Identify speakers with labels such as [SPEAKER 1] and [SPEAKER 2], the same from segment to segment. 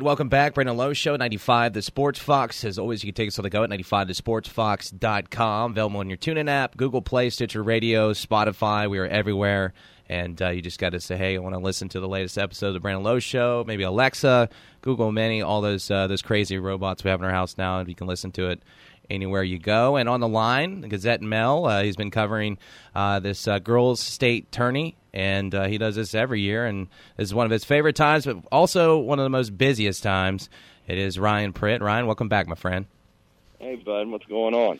[SPEAKER 1] Welcome back, Brandon Lowe Show, 95 The Sports Fox. As always, you can take us on the go at 95thesportsfox.com. Available on your TuneIn app, Google Play, Stitcher Radio, Spotify. We are everywhere. And uh, you just got to say, hey, I want to listen to the latest episode of the Brandon Lowe Show. Maybe Alexa, Google Mini, all those uh, those crazy robots we have in our house now, and you can listen to it anywhere you go. And on the line, Gazette-Mail, uh, he's been covering uh, this uh, girls' state tourney and uh, he does this every year, and this is one of his favorite times, but also one of the most busiest times. It is Ryan Pritt. Ryan, welcome back, my friend.
[SPEAKER 2] Hey, bud, what's going on?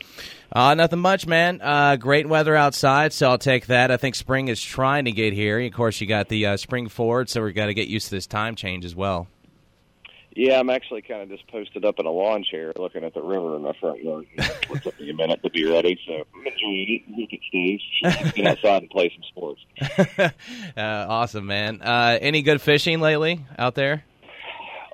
[SPEAKER 1] Uh, nothing much, man. Uh, great weather outside, so I'll take that. I think spring is trying to get here. Of course, you got the uh, spring forward, so we've got to get used to this time change as well.
[SPEAKER 2] Yeah, I'm actually kind of just posted up in a lawn chair looking at the river in my front yard. It took me a minute to be ready, so I'm enjoying it. Look at Steve. Get outside and play some sports.
[SPEAKER 1] uh, awesome, man. Uh, any good fishing lately out there?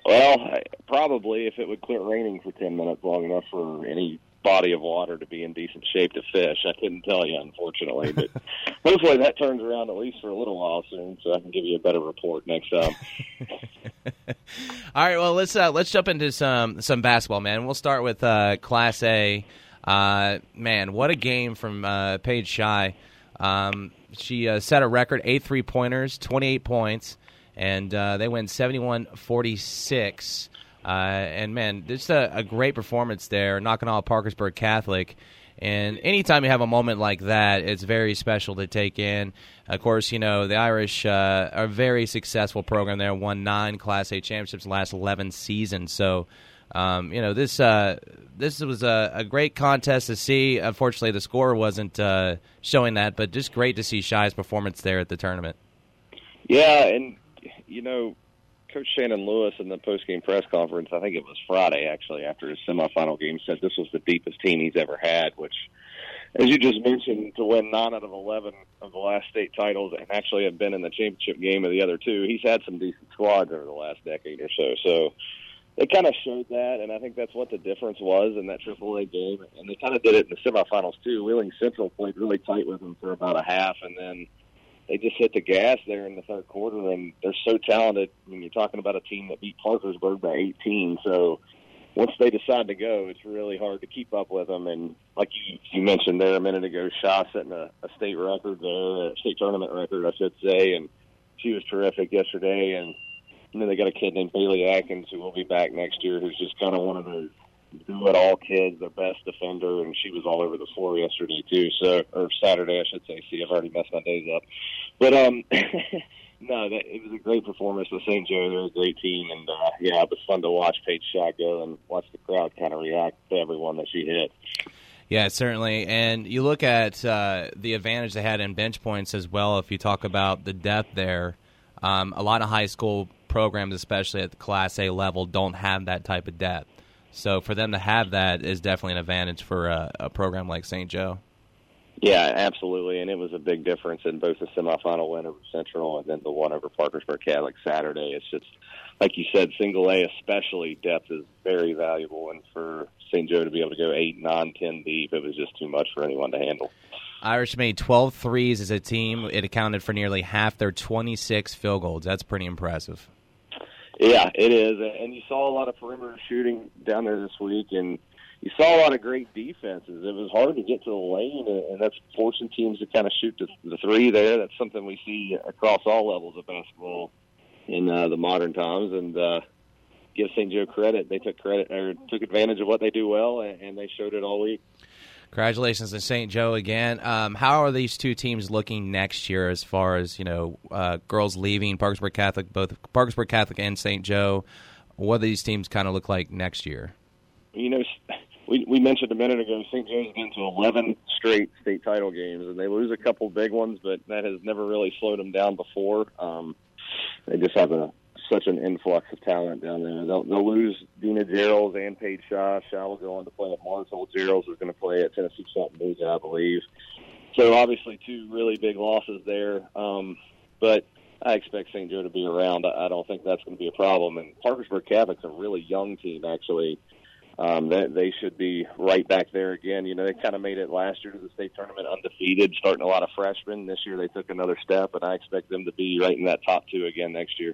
[SPEAKER 2] Well, I, probably if it would quit raining for 10 minutes long enough for any body of water to be in decent shape to fish. I couldn't tell you, unfortunately, but hopefully that turns around at least for a little while soon, so I can give you a better report next time.
[SPEAKER 1] All right, well let's uh, let's jump into some some basketball, man. We'll start with uh, Class A. Uh, man, what a game from uh, Paige Shy. Um, she uh, set a record eight three pointers, twenty eight points, and uh, they win 71-46. Uh, and man, just a, a great performance there, knocking off Parkersburg Catholic. And anytime you have a moment like that, it's very special to take in. Of course, you know, the Irish uh, are a very successful program there, won nine Class A championships last 11 seasons. So, um, you know, this uh, this was a, a, great contest to see. Unfortunately, the score wasn't uh, showing that, but just great to see Shy's performance there at the tournament.
[SPEAKER 2] Yeah, and, you know, Coach Shannon Lewis in the post-game press conference, I think it was Friday actually, after his semifinal game, said this was the deepest team he's ever had. Which, as you just mentioned, to win nine out of eleven of the last state titles and actually have been in the championship game of the other two, he's had some decent squads over the last decade or so. So they kind of showed that, and I think that's what the difference was in that AAA game. And they kind of did it in the semifinals too. Wheeling Central played really tight with them for about a half, and then they just hit the gas there in the third quarter, and they're so talented. I mean, you're talking about a team that beat Parkersburg by 18, so once they decide to go, it's really hard to keep up with them. And like you, you mentioned there a minute ago, Shaw setting a, a state record there, a state tournament record, I should say, and she was terrific yesterday. And you know they got a kid named Bailey Atkins who will be back next year, who's just kind of one of those do it all kids, their best defender, and she was all over the floor yesterday too. So or Saturday, I should say. See, I've already messed my days up, but um. no, that, it was a great performance with St. Joe. They're a great team, and uh, yeah, it was fun to watch Paige Shy go and watch the crowd kind of react to everyone that she hit.
[SPEAKER 1] Yeah, certainly. And you look at uh, the advantage they had in bench points as well. If you talk about the depth there, um, a lot of high school programs, especially at the Class A level, don't have that type of depth. So for them to have that is definitely an advantage for a, a program like St. Joe.
[SPEAKER 2] Yeah, absolutely, and it was a big difference in both the semifinal win over Central and then the one over Parkersburg Catholic Saturday. It's just like you said, single A especially depth is very valuable, and for St. Joe to be able to go eight, nine, ten deep, it was just too much for anyone to handle.
[SPEAKER 1] Irish made 12 threes as a team. It accounted for nearly half their 26 field goals. That's pretty impressive.
[SPEAKER 2] Yeah, it is, and you saw a lot of perimeter shooting down there this week, and you saw a lot of great defenses. It was hard to get to the lane, and that's forcing teams to kind of shoot the, three there. That's something we see across all levels of basketball in uh, the modern times, and uh, give St. Joe credit. They took credit or took advantage of what they do well, and they showed it all week.
[SPEAKER 1] Congratulations to St. Joe again. Um, how are these two teams looking next year as far as you know, uh, girls leaving Parkersburg Catholic, both Parkersburg Catholic and St. Joe? What do these teams kind of look like next year?
[SPEAKER 2] You know, we we mentioned a minute ago, St. Joe's been to 11 straight state title games, and they lose a couple big ones, but that has never really slowed them down before. Um, they just have a such an influx of talent down there. They'll, they'll lose Dina Gerald and Paige Shaw. Shaw will go on to play at Marshall. Gerald is going to play at Tennessee Chattanooga, I believe. So obviously two really big losses there. Um, but I expect St. Joe to be around. I, I don't think that's going to be a problem. And Parkersburg Catholic's a really young team, actually. Um, they, they should be right back there again. You know, they kind of made it last year to the state tournament undefeated, starting a lot of freshmen. This year they took another step, and I expect them to be right in that top two again next year.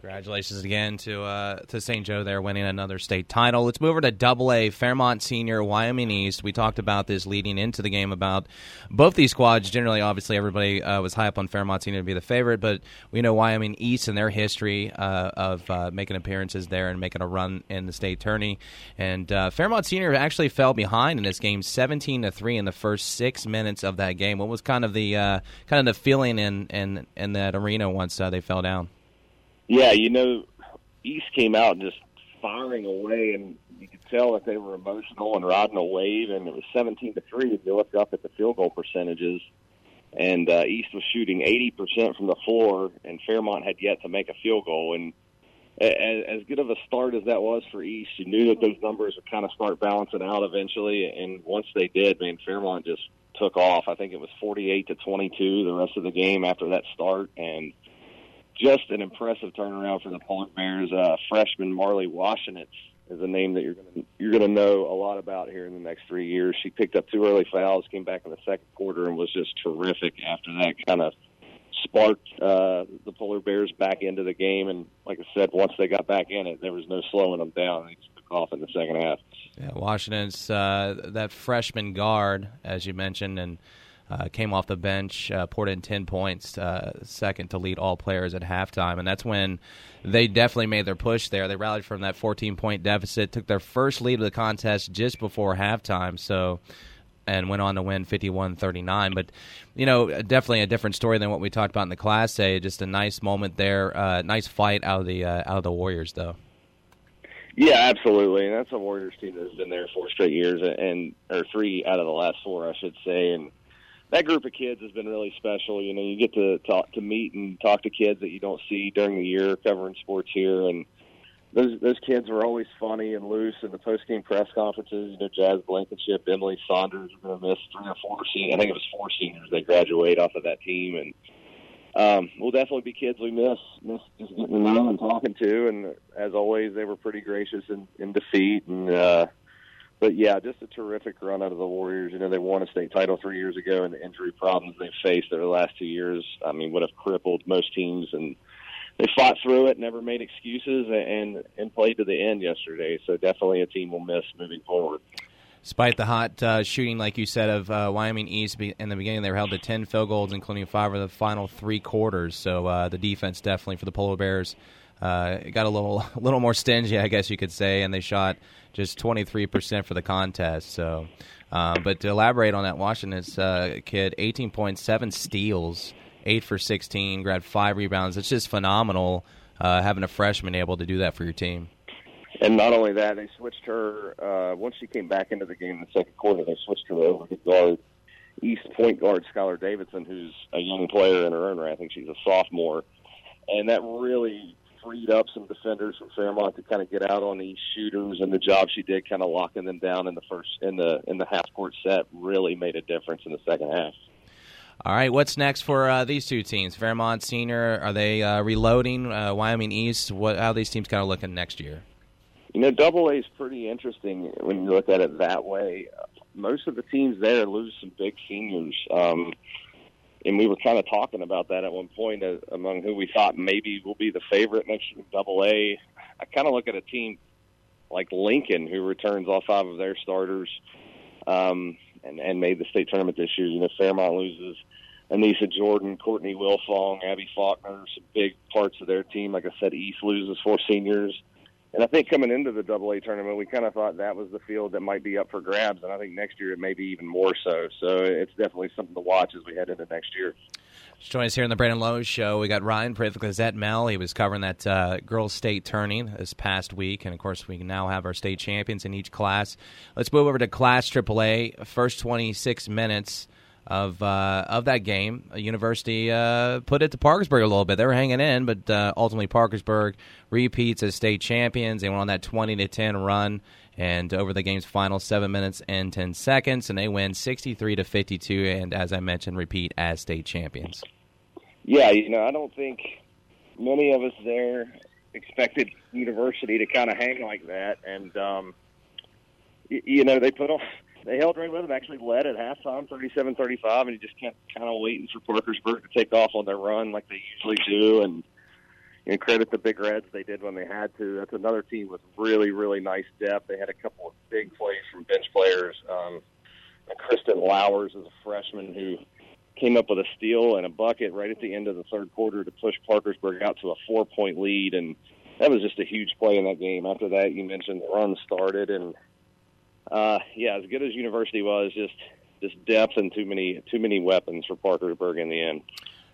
[SPEAKER 1] Congratulations again to uh, to St. Joe there winning another state title. Let's move over to Double A Fairmont Senior Wyoming East. We talked about this leading into the game about both these squads. Generally, obviously, everybody uh, was high up on Fairmont Senior to be the favorite, but we know Wyoming East and their history uh, of uh, making appearances there and making a run in the state tourney. And uh, Fairmont Senior actually fell behind in this game, seventeen to three in the first six minutes of that game. What was kind of the uh, kind of the feeling in in, in that arena once they fell down?
[SPEAKER 2] Yeah, you know, East came out just firing away, and you could tell that they were emotional and riding a wave. And it was seventeen to three. If you look up at the field goal percentages, and uh, East was shooting eighty percent from the floor, and Fairmont had yet to make a field goal. And as, as good of a start as that was for East, you knew that those numbers would kind of start balancing out eventually. And once they did, man, Fairmont just took off. I think it was forty-eight to twenty-two the rest of the game after that start, and just an impressive turnaround for the Polar Bears. Uh, freshman Marley Washington is a name that you're to you're to know a lot about here in the next three years. She picked up two early fouls, came back in the second quarter, and was just terrific after that. Kind of sparked uh, the Polar Bears back into the game, and like I said, once they got back in it, there was no slowing them down. They just took off in the second half.
[SPEAKER 1] Yeah, Washington's uh, that freshman guard, as you mentioned, and uh, came off the bench, uh, poured in 10 points, uh, second to lead all players at halftime. And that's when they definitely made their push there. They rallied from that 14 point deficit, took their first lead of the contest just before halftime. So. And went on to win 51 39. But, you know, definitely a different story than what we talked about in the Class A. Just a nice moment there. Uh, nice fight out of the uh, out of the Warriors, though.
[SPEAKER 2] Yeah, absolutely, and that's a Warriors team that's been there four straight years, and or three out of the last four, I should say. And that group of kids has been really special. You know, you get to talk to meet and talk to kids that you don't see during the year covering sports here, and those those kids are always funny and loose in the post game press conferences. You know, Jazz Blankenship, Emily Saunders are going to miss three or four seniors. I think it was four seniors they graduate off of that team, and um, will definitely be kids we miss miss just getting to know and talking to. And as always, they were pretty gracious in, in defeat and. uh but yeah, just a terrific run out of the Warriors. You know, they won a state title three years ago, and the injury problems they've faced over the last two years, I mean, would have crippled most teams. And they fought through it, never made excuses, and and played to the end yesterday. So definitely a team we'll miss moving forward.
[SPEAKER 1] Despite the hot uh, shooting, like you said, of uh, Wyoming East in the beginning, they were held to 10 field goals, including five of the final three quarters. So uh, the defense definitely for the Polar Bears uh, got a little a little more stingy, I guess you could say, and they shot just 23% for the contest. So, uh, but to elaborate on that, Washington's uh, kid, 18.7 steals, eight for 16, grabbed five rebounds. It's just phenomenal uh, having a freshman able to do that for your team.
[SPEAKER 2] And not only that, they switched her uh, once she came back into the game in the second quarter. They switched her over to guard East point guard Skylar Davidson, who's a young player in her own right. I think she's a sophomore, and that really freed up some defenders from Fairmont to kind of get out on these shooters, and the job she did, kind of locking them down in the first in the in the half court set, really made a difference in the second half.
[SPEAKER 1] All right, what's next for uh, these two teams? Fairmont Senior, are they uh, reloading? Uh, Wyoming East, what? How these teams kind of looking next year?
[SPEAKER 2] You know, Double A is pretty interesting when you look at it that way. Most of the teams there lose some big seniors. Um, and we were kind of talking about that at one point uh, among who we thought maybe will be the favorite next year Double A. I kind of look at a team like Lincoln, who returns all five of their starters, um, and and made the state tournament this year. You know, Fairmont loses Anissa Jordan, Courtney Wilfong, Abby Faulkner, some big parts of their team. Like I said, East loses four seniors. And I think coming into the Double A tournament, we kind of thought that was the field that might be up for grabs, and I think next year it may be even more so. So it's definitely something to watch as we head into next year.
[SPEAKER 1] Join us here on the Brandon Lowe Show. We got Ryan Pritt, Gazette Mel. He was covering that uh, girls' state turning this past week, and of course, we now have our state champions in each class. Let's move over to Class AAA. First 26 minutes of uh, of that game. University uh, put it to Parkersburg a little bit. They were hanging in, but uh, ultimately Parkersburg repeats as state champions. They went on that twenty to ten run, and over the game's final seven minutes and ten seconds, and they win sixty three to fifty two. And as I mentioned, repeat as state champions.
[SPEAKER 2] Yeah, you know, I don't think many of us there expected University to kind of hang like that, and um, you know, they put on they held right with them. Actually led at halftime, 37-35, and you just kept kind of waiting for Parkersburg to take off on their run like they usually do. And and credit the Big Reds. They did when they had to. That's another team with really, really nice depth. They had a couple of big plays from bench players. Um, Kristen Lowers is a freshman who came up with a steal and a bucket right at the end of the third quarter to push Parkersburg out to a four point lead. And that was just a huge play in that game. After that, you mentioned the run started. And, uh, yeah, as good as University was, just, just depth and too many, too many weapons for Parkersburg in the end.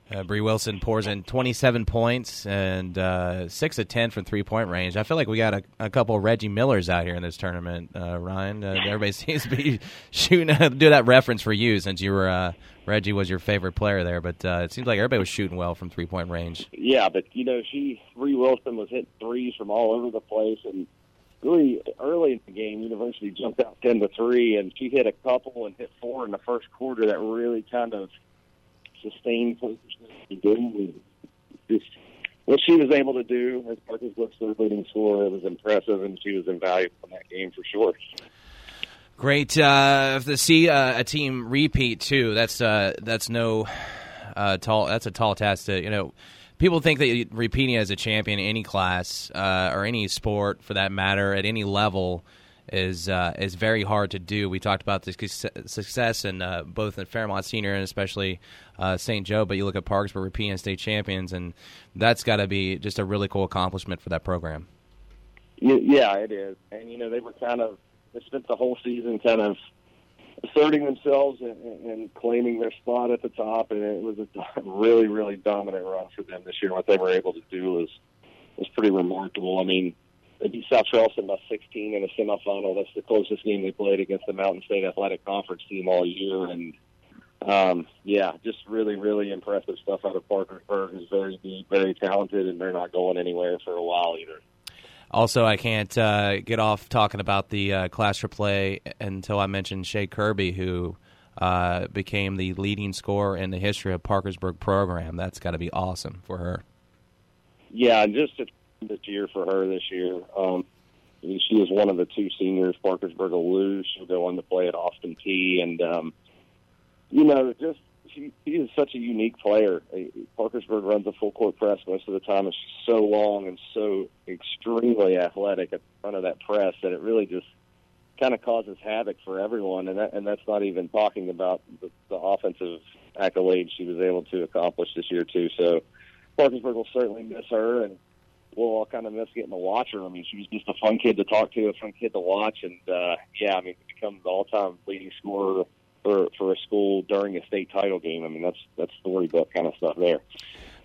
[SPEAKER 1] Uh, Bree Wilson pours in 27 points and uh, 6 of 10 from three point range. I feel like we got a, a couple of Reggie Millers out here in this tournament, uh, Ryan. Uh, everybody seems to be shooting, do that reference for you since you were, uh, Reggie was your favorite player there, but uh, it seems like everybody was shooting well from three point range.
[SPEAKER 2] Yeah, but, you know, she, Bree Wilson was hitting threes from all over the place and really early in the game, University jumped out 10 to 3, and she hit a couple and hit four in the first quarter that really kind of sustained to do. Just what she was able to do as Parkersburg's third leading scorer, it was impressive, and she was invaluable in that game for sure.
[SPEAKER 1] Great uh, to see uh, a team repeat too. That's uh, that's no uh, tall. That's a tall task to you know. People think that repeating as a champion in any class uh, or any sport, for that matter, at any level, is uh, is very hard to do. We talked about the success in uh, both in Fairmont Senior and especially uh, St. Joe, but you look at Parks, we're repeating state champions, and that's got to be just a really cool accomplishment for that program.
[SPEAKER 2] Yeah, it is, and you know they were kind of they spent the whole season kind of asserting themselves and, and claiming their spot at the top, and it was a really really dominant run for them this year. What they were able to do was was pretty remarkable. I mean they beat South Charleston by 16 in a semifinal. That's the closest game they played against the Mountain State Athletic Conference team all year. And um, yeah, just really, really impressive stuff out of Parkersburg. Is very deep, very talented, and they're not going anywhere for a while either.
[SPEAKER 1] Also, I can't uh, get off talking about the uh, Class AAA until I mention Shay Kirby, who uh, became the leading scorer in the history of Parkersburg program. That's got to be awesome for her.
[SPEAKER 2] Yeah, just to this year for her this year. Um, she is one of the two seniors Parkersburg will lose. She'll go on to play at Austin Peay, and um, you know, just she is such a unique player. Parkersburg runs a full court press most of the time. It's so long and so extremely athletic at the front of that press that it really just kind of causes havoc for everyone. And that, and that's not even talking about the, the offensive accolades she was able to accomplish this year too. So Parkersburg will certainly miss her, and we'll all kind of miss getting to watch her. I mean, she was just a fun kid to talk to, a fun kid to watch, and uh, yeah, I mean, become the all-time leading scorer for for a school during a state title game. I mean, that's that's storybook kind of stuff there.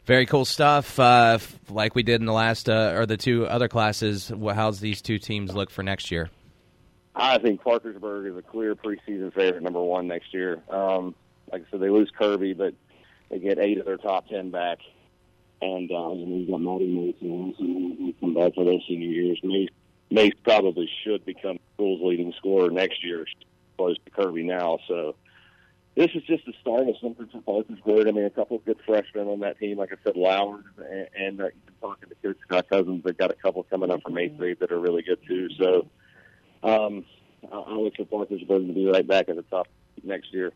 [SPEAKER 1] Very cool stuff. Uh, like we did in the last uh, or the two other classes. How's these two teams look for next year?
[SPEAKER 2] I think Parkersburg is a clear preseason favorite, number one next year. Um, like I said, they lose Kirby, but they get eight of their top ten back. And uh, know, you've got Maddie Mason who come back for those senior years. Mace, Mace probably should become school's leading scorer next year, close to Kirby now. So this is just the start of something for Parkersburg. I mean, a couple of good freshmen on that team, like I said, Lowers, and, and uh, been talking to Coach Scott Cousins. They've got a couple coming up from eighth grade that are really good too. So um, I, I look for Parkersburg to be right back at the top next year.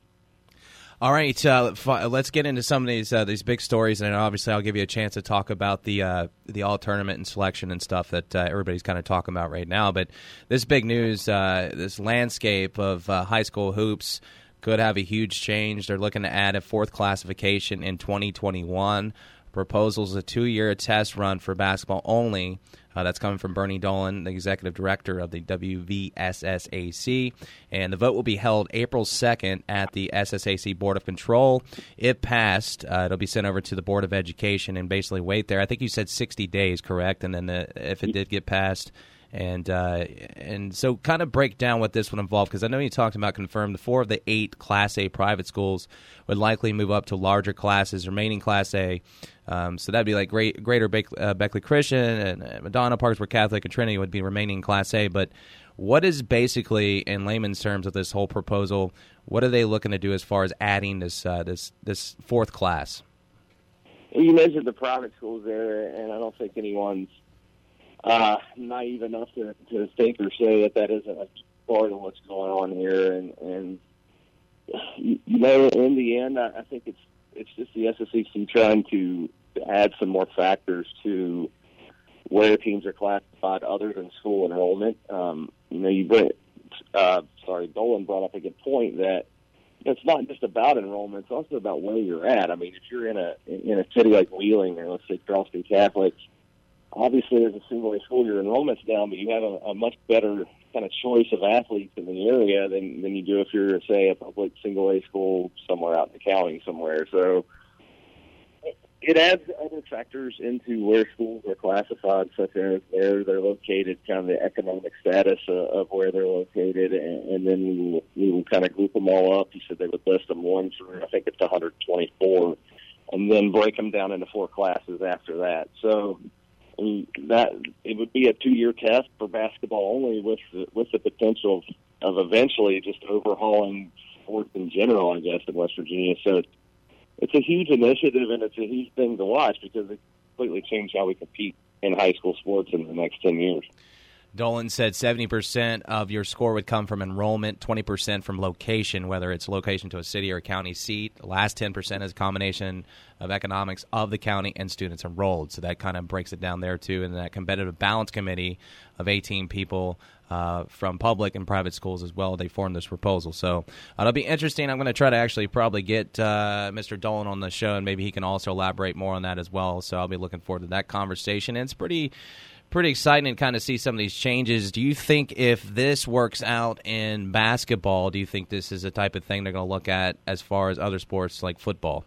[SPEAKER 1] All right, uh, let's get into some of these uh, these big stories, and obviously I'll give you a chance to talk about the uh, the all tournament and selection and stuff that uh, everybody's kind of talking about right now. But this big news, uh, this landscape of uh, high school hoops could have a huge change. They're looking to add a fourth classification in 2021. Proposals a two year test run for basketball only uh, that's coming from Bernie Dolan, the executive director of the WVSSAC. And the vote will be held April 2nd at the SSAC Board of Control. If passed, uh, it'll be sent over to the Board of Education and basically wait there. I think you said 60 days, correct? And then the, if it did get passed, and uh, and so kind of break down what this would involve because I know you talked about confirmed the four of the eight Class A private schools would likely move up to larger classes, remaining Class A. Um, so that'd be like great, Greater uh, Beckley Christian and uh, Madonna, Parkersburg Catholic, and Trinity would be remaining Class A. But what is basically, in layman's terms, of this whole proposal? What are they looking to do as far as adding this uh, this this fourth class?
[SPEAKER 2] You mentioned the private schools there, and I don't think anyone's uh, naive enough to, to think or say that that isn't a part of what's going on here. And, and you know, in the end, I, I think it's it's just the SSAC trying to add some more factors to where teams are classified other than school enrollment. Um, you know, you bring, uh, sorry, Dolan brought up a good point that it's not just about enrollment; it's also about where you're at. I mean, if you're in a in a city like Wheeling or let's say Charleston Catholic, obviously there's a single A school, your enrollment's down, but you have a, a much better kind of choice of athletes in the area than than you do if you're say a public single A school somewhere out in the county somewhere. So it adds other factors into where schools are classified, such as where they're located, kind of the economic status of where they're located, and, and then we will, we will kind of group them all up. You said they would list them one through, I think it's 124, and then break them down into four classes after that. So Mean, that it would be a two-year test for basketball only, with the, with the potential of, eventually just overhauling sports in general, I guess, in West Virginia. So it's a huge initiative and it's a huge thing to watch because it completely changed how we compete in high school sports in the next 10 years.
[SPEAKER 1] Dolan said 70% of your score would come from enrollment, 20% from location, whether it's location to a city or a county seat. The last 10% is a combination of economics of the county and students enrolled. So that kind of breaks it down there, too. And that competitive balance committee of 18 people uh, from public and private schools as well, they formed this proposal. So uh, it'll be interesting. I'm going to try to actually probably get uh, Mr. Dolan on the show, and maybe he can also elaborate more on that as well. So I'll be looking forward to that conversation. And it's pretty pretty exciting to kind of see some of these changes. Do you think if this works out in basketball, do you think this is the type of thing they're going to look at as far as other sports like football?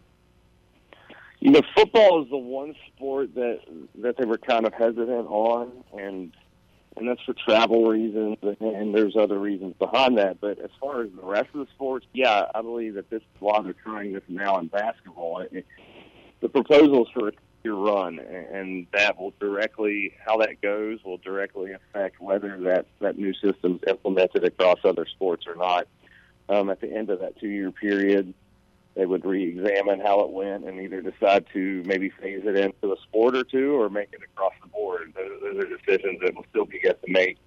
[SPEAKER 2] You know, football is the one sport that that they were kind of hesitant on, and and that's for travel reasons, and there's other reasons behind that. But as far as the rest of the sports, yeah, I believe that this while they're trying this now in basketball, it, the proposals for your run, and that will directly how that goes will directly affect whether that that new system's implemented across other sports or not. Um, at the end of that two-year period, they would re-examine how it went and either decide to maybe phase it into a sport or two, or make it across the board. Those, those are decisions that will still be yet to make,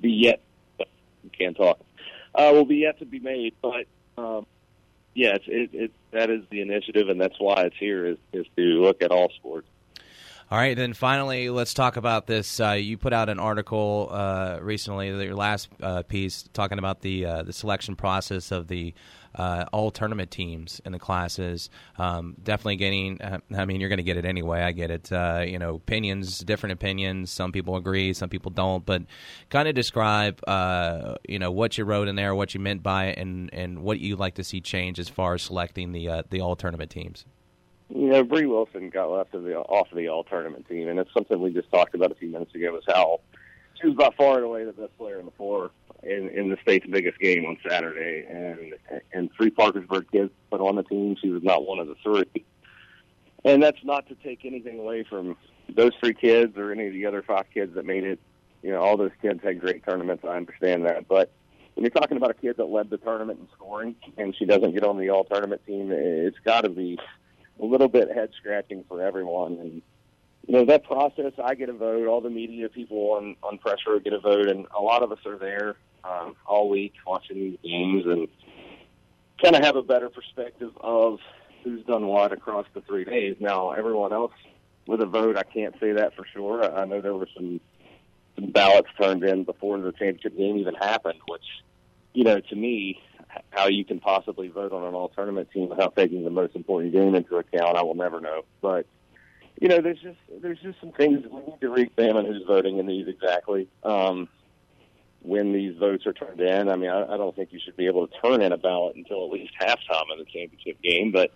[SPEAKER 2] be yet. Can't talk. Uh, will be yet to be made, but um, yes, it, it that is the initiative, and that's why it's here is is to look at all sports.
[SPEAKER 1] All right, then finally, let's talk about this. Uh, you put out an article uh, recently, your last uh, piece, talking about the uh, the selection process of the uh, all tournament teams in the classes. Um, definitely getting. Uh, I mean, you're going to get it anyway. I get it. you know, opinions, different opinions. Some people agree, some people don't. But kind of describe, you know, what you wrote in there, what you meant by it, and and what you'd like to see change as far as selecting the the all tournament teams.
[SPEAKER 2] You know, Bree Wilson got left of the off of the all tournament team, and it's something we just talked about a few minutes ago. Was how she was by far and away the best player in the floor in in the state's biggest game on Saturday, and and three Parkersburg kids put on the team. She was not one of the three, and that's not to take anything away from those three kids or any of the other five kids that made it. You know, all those kids had great tournaments. I understand that, but when you're talking about a kid that led the tournament in scoring and she doesn't get on the all tournament team, it's got to be a little bit head scratching for everyone. And you know that process, I get a vote. All the media people on on pressure get a vote, and a lot of us are there um, all week watching these games and kind of have a better perspective of who's done what across the three days. Now, everyone else with a vote, I can't say that for sure. I know there were some some ballots turned in before the championship game even happened, which you know to me how you can possibly vote on an all tournament team without taking the most important game into account, I will never know. But you know, there's just there's just some things we need to re-examine who's voting in these exactly. Um, when these votes are turned in, I mean, I, I don't think you should be able to turn in a ballot until at least halftime of the championship game, but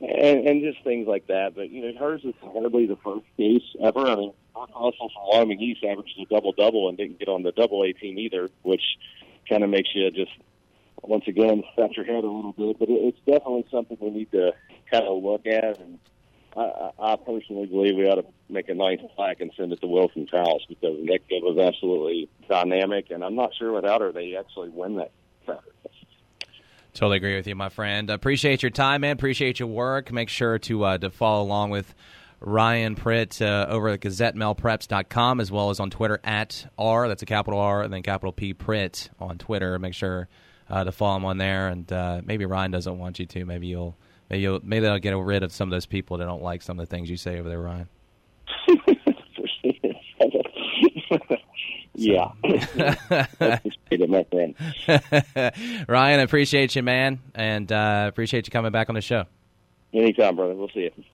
[SPEAKER 2] and, and just things like that. But you know, hers is hardly the first case ever. I mean, also from Wyoming East averages a double double and didn't get on the double A team either, which kind of makes you just once again scratch your head a little bit. But it's definitely something we need to kind of look at. And I, I personally believe we ought to make a nice plaque and send it to Wilson's house because that kid was absolutely dynamic. And I'm not sure without her they actually win that.
[SPEAKER 1] Totally agree with you, my friend. Appreciate your time, man. Appreciate your work. Make sure to uh, to follow along with Ryan Pritt uh, over at GazetteMailPreps.com as well as on Twitter at R. That's a capital R and then capital P Pritt on Twitter. Make sure uh, to follow him on there. And uh, maybe Ryan doesn't want you to. Maybe you'll maybe, you'll, maybe they'll get rid of some of those people that don't like some of the things you say over there, Ryan.
[SPEAKER 2] yeah.
[SPEAKER 1] Ryan, I appreciate you, man, and uh, appreciate you coming back on the show.
[SPEAKER 2] Anytime, brother. We'll see you.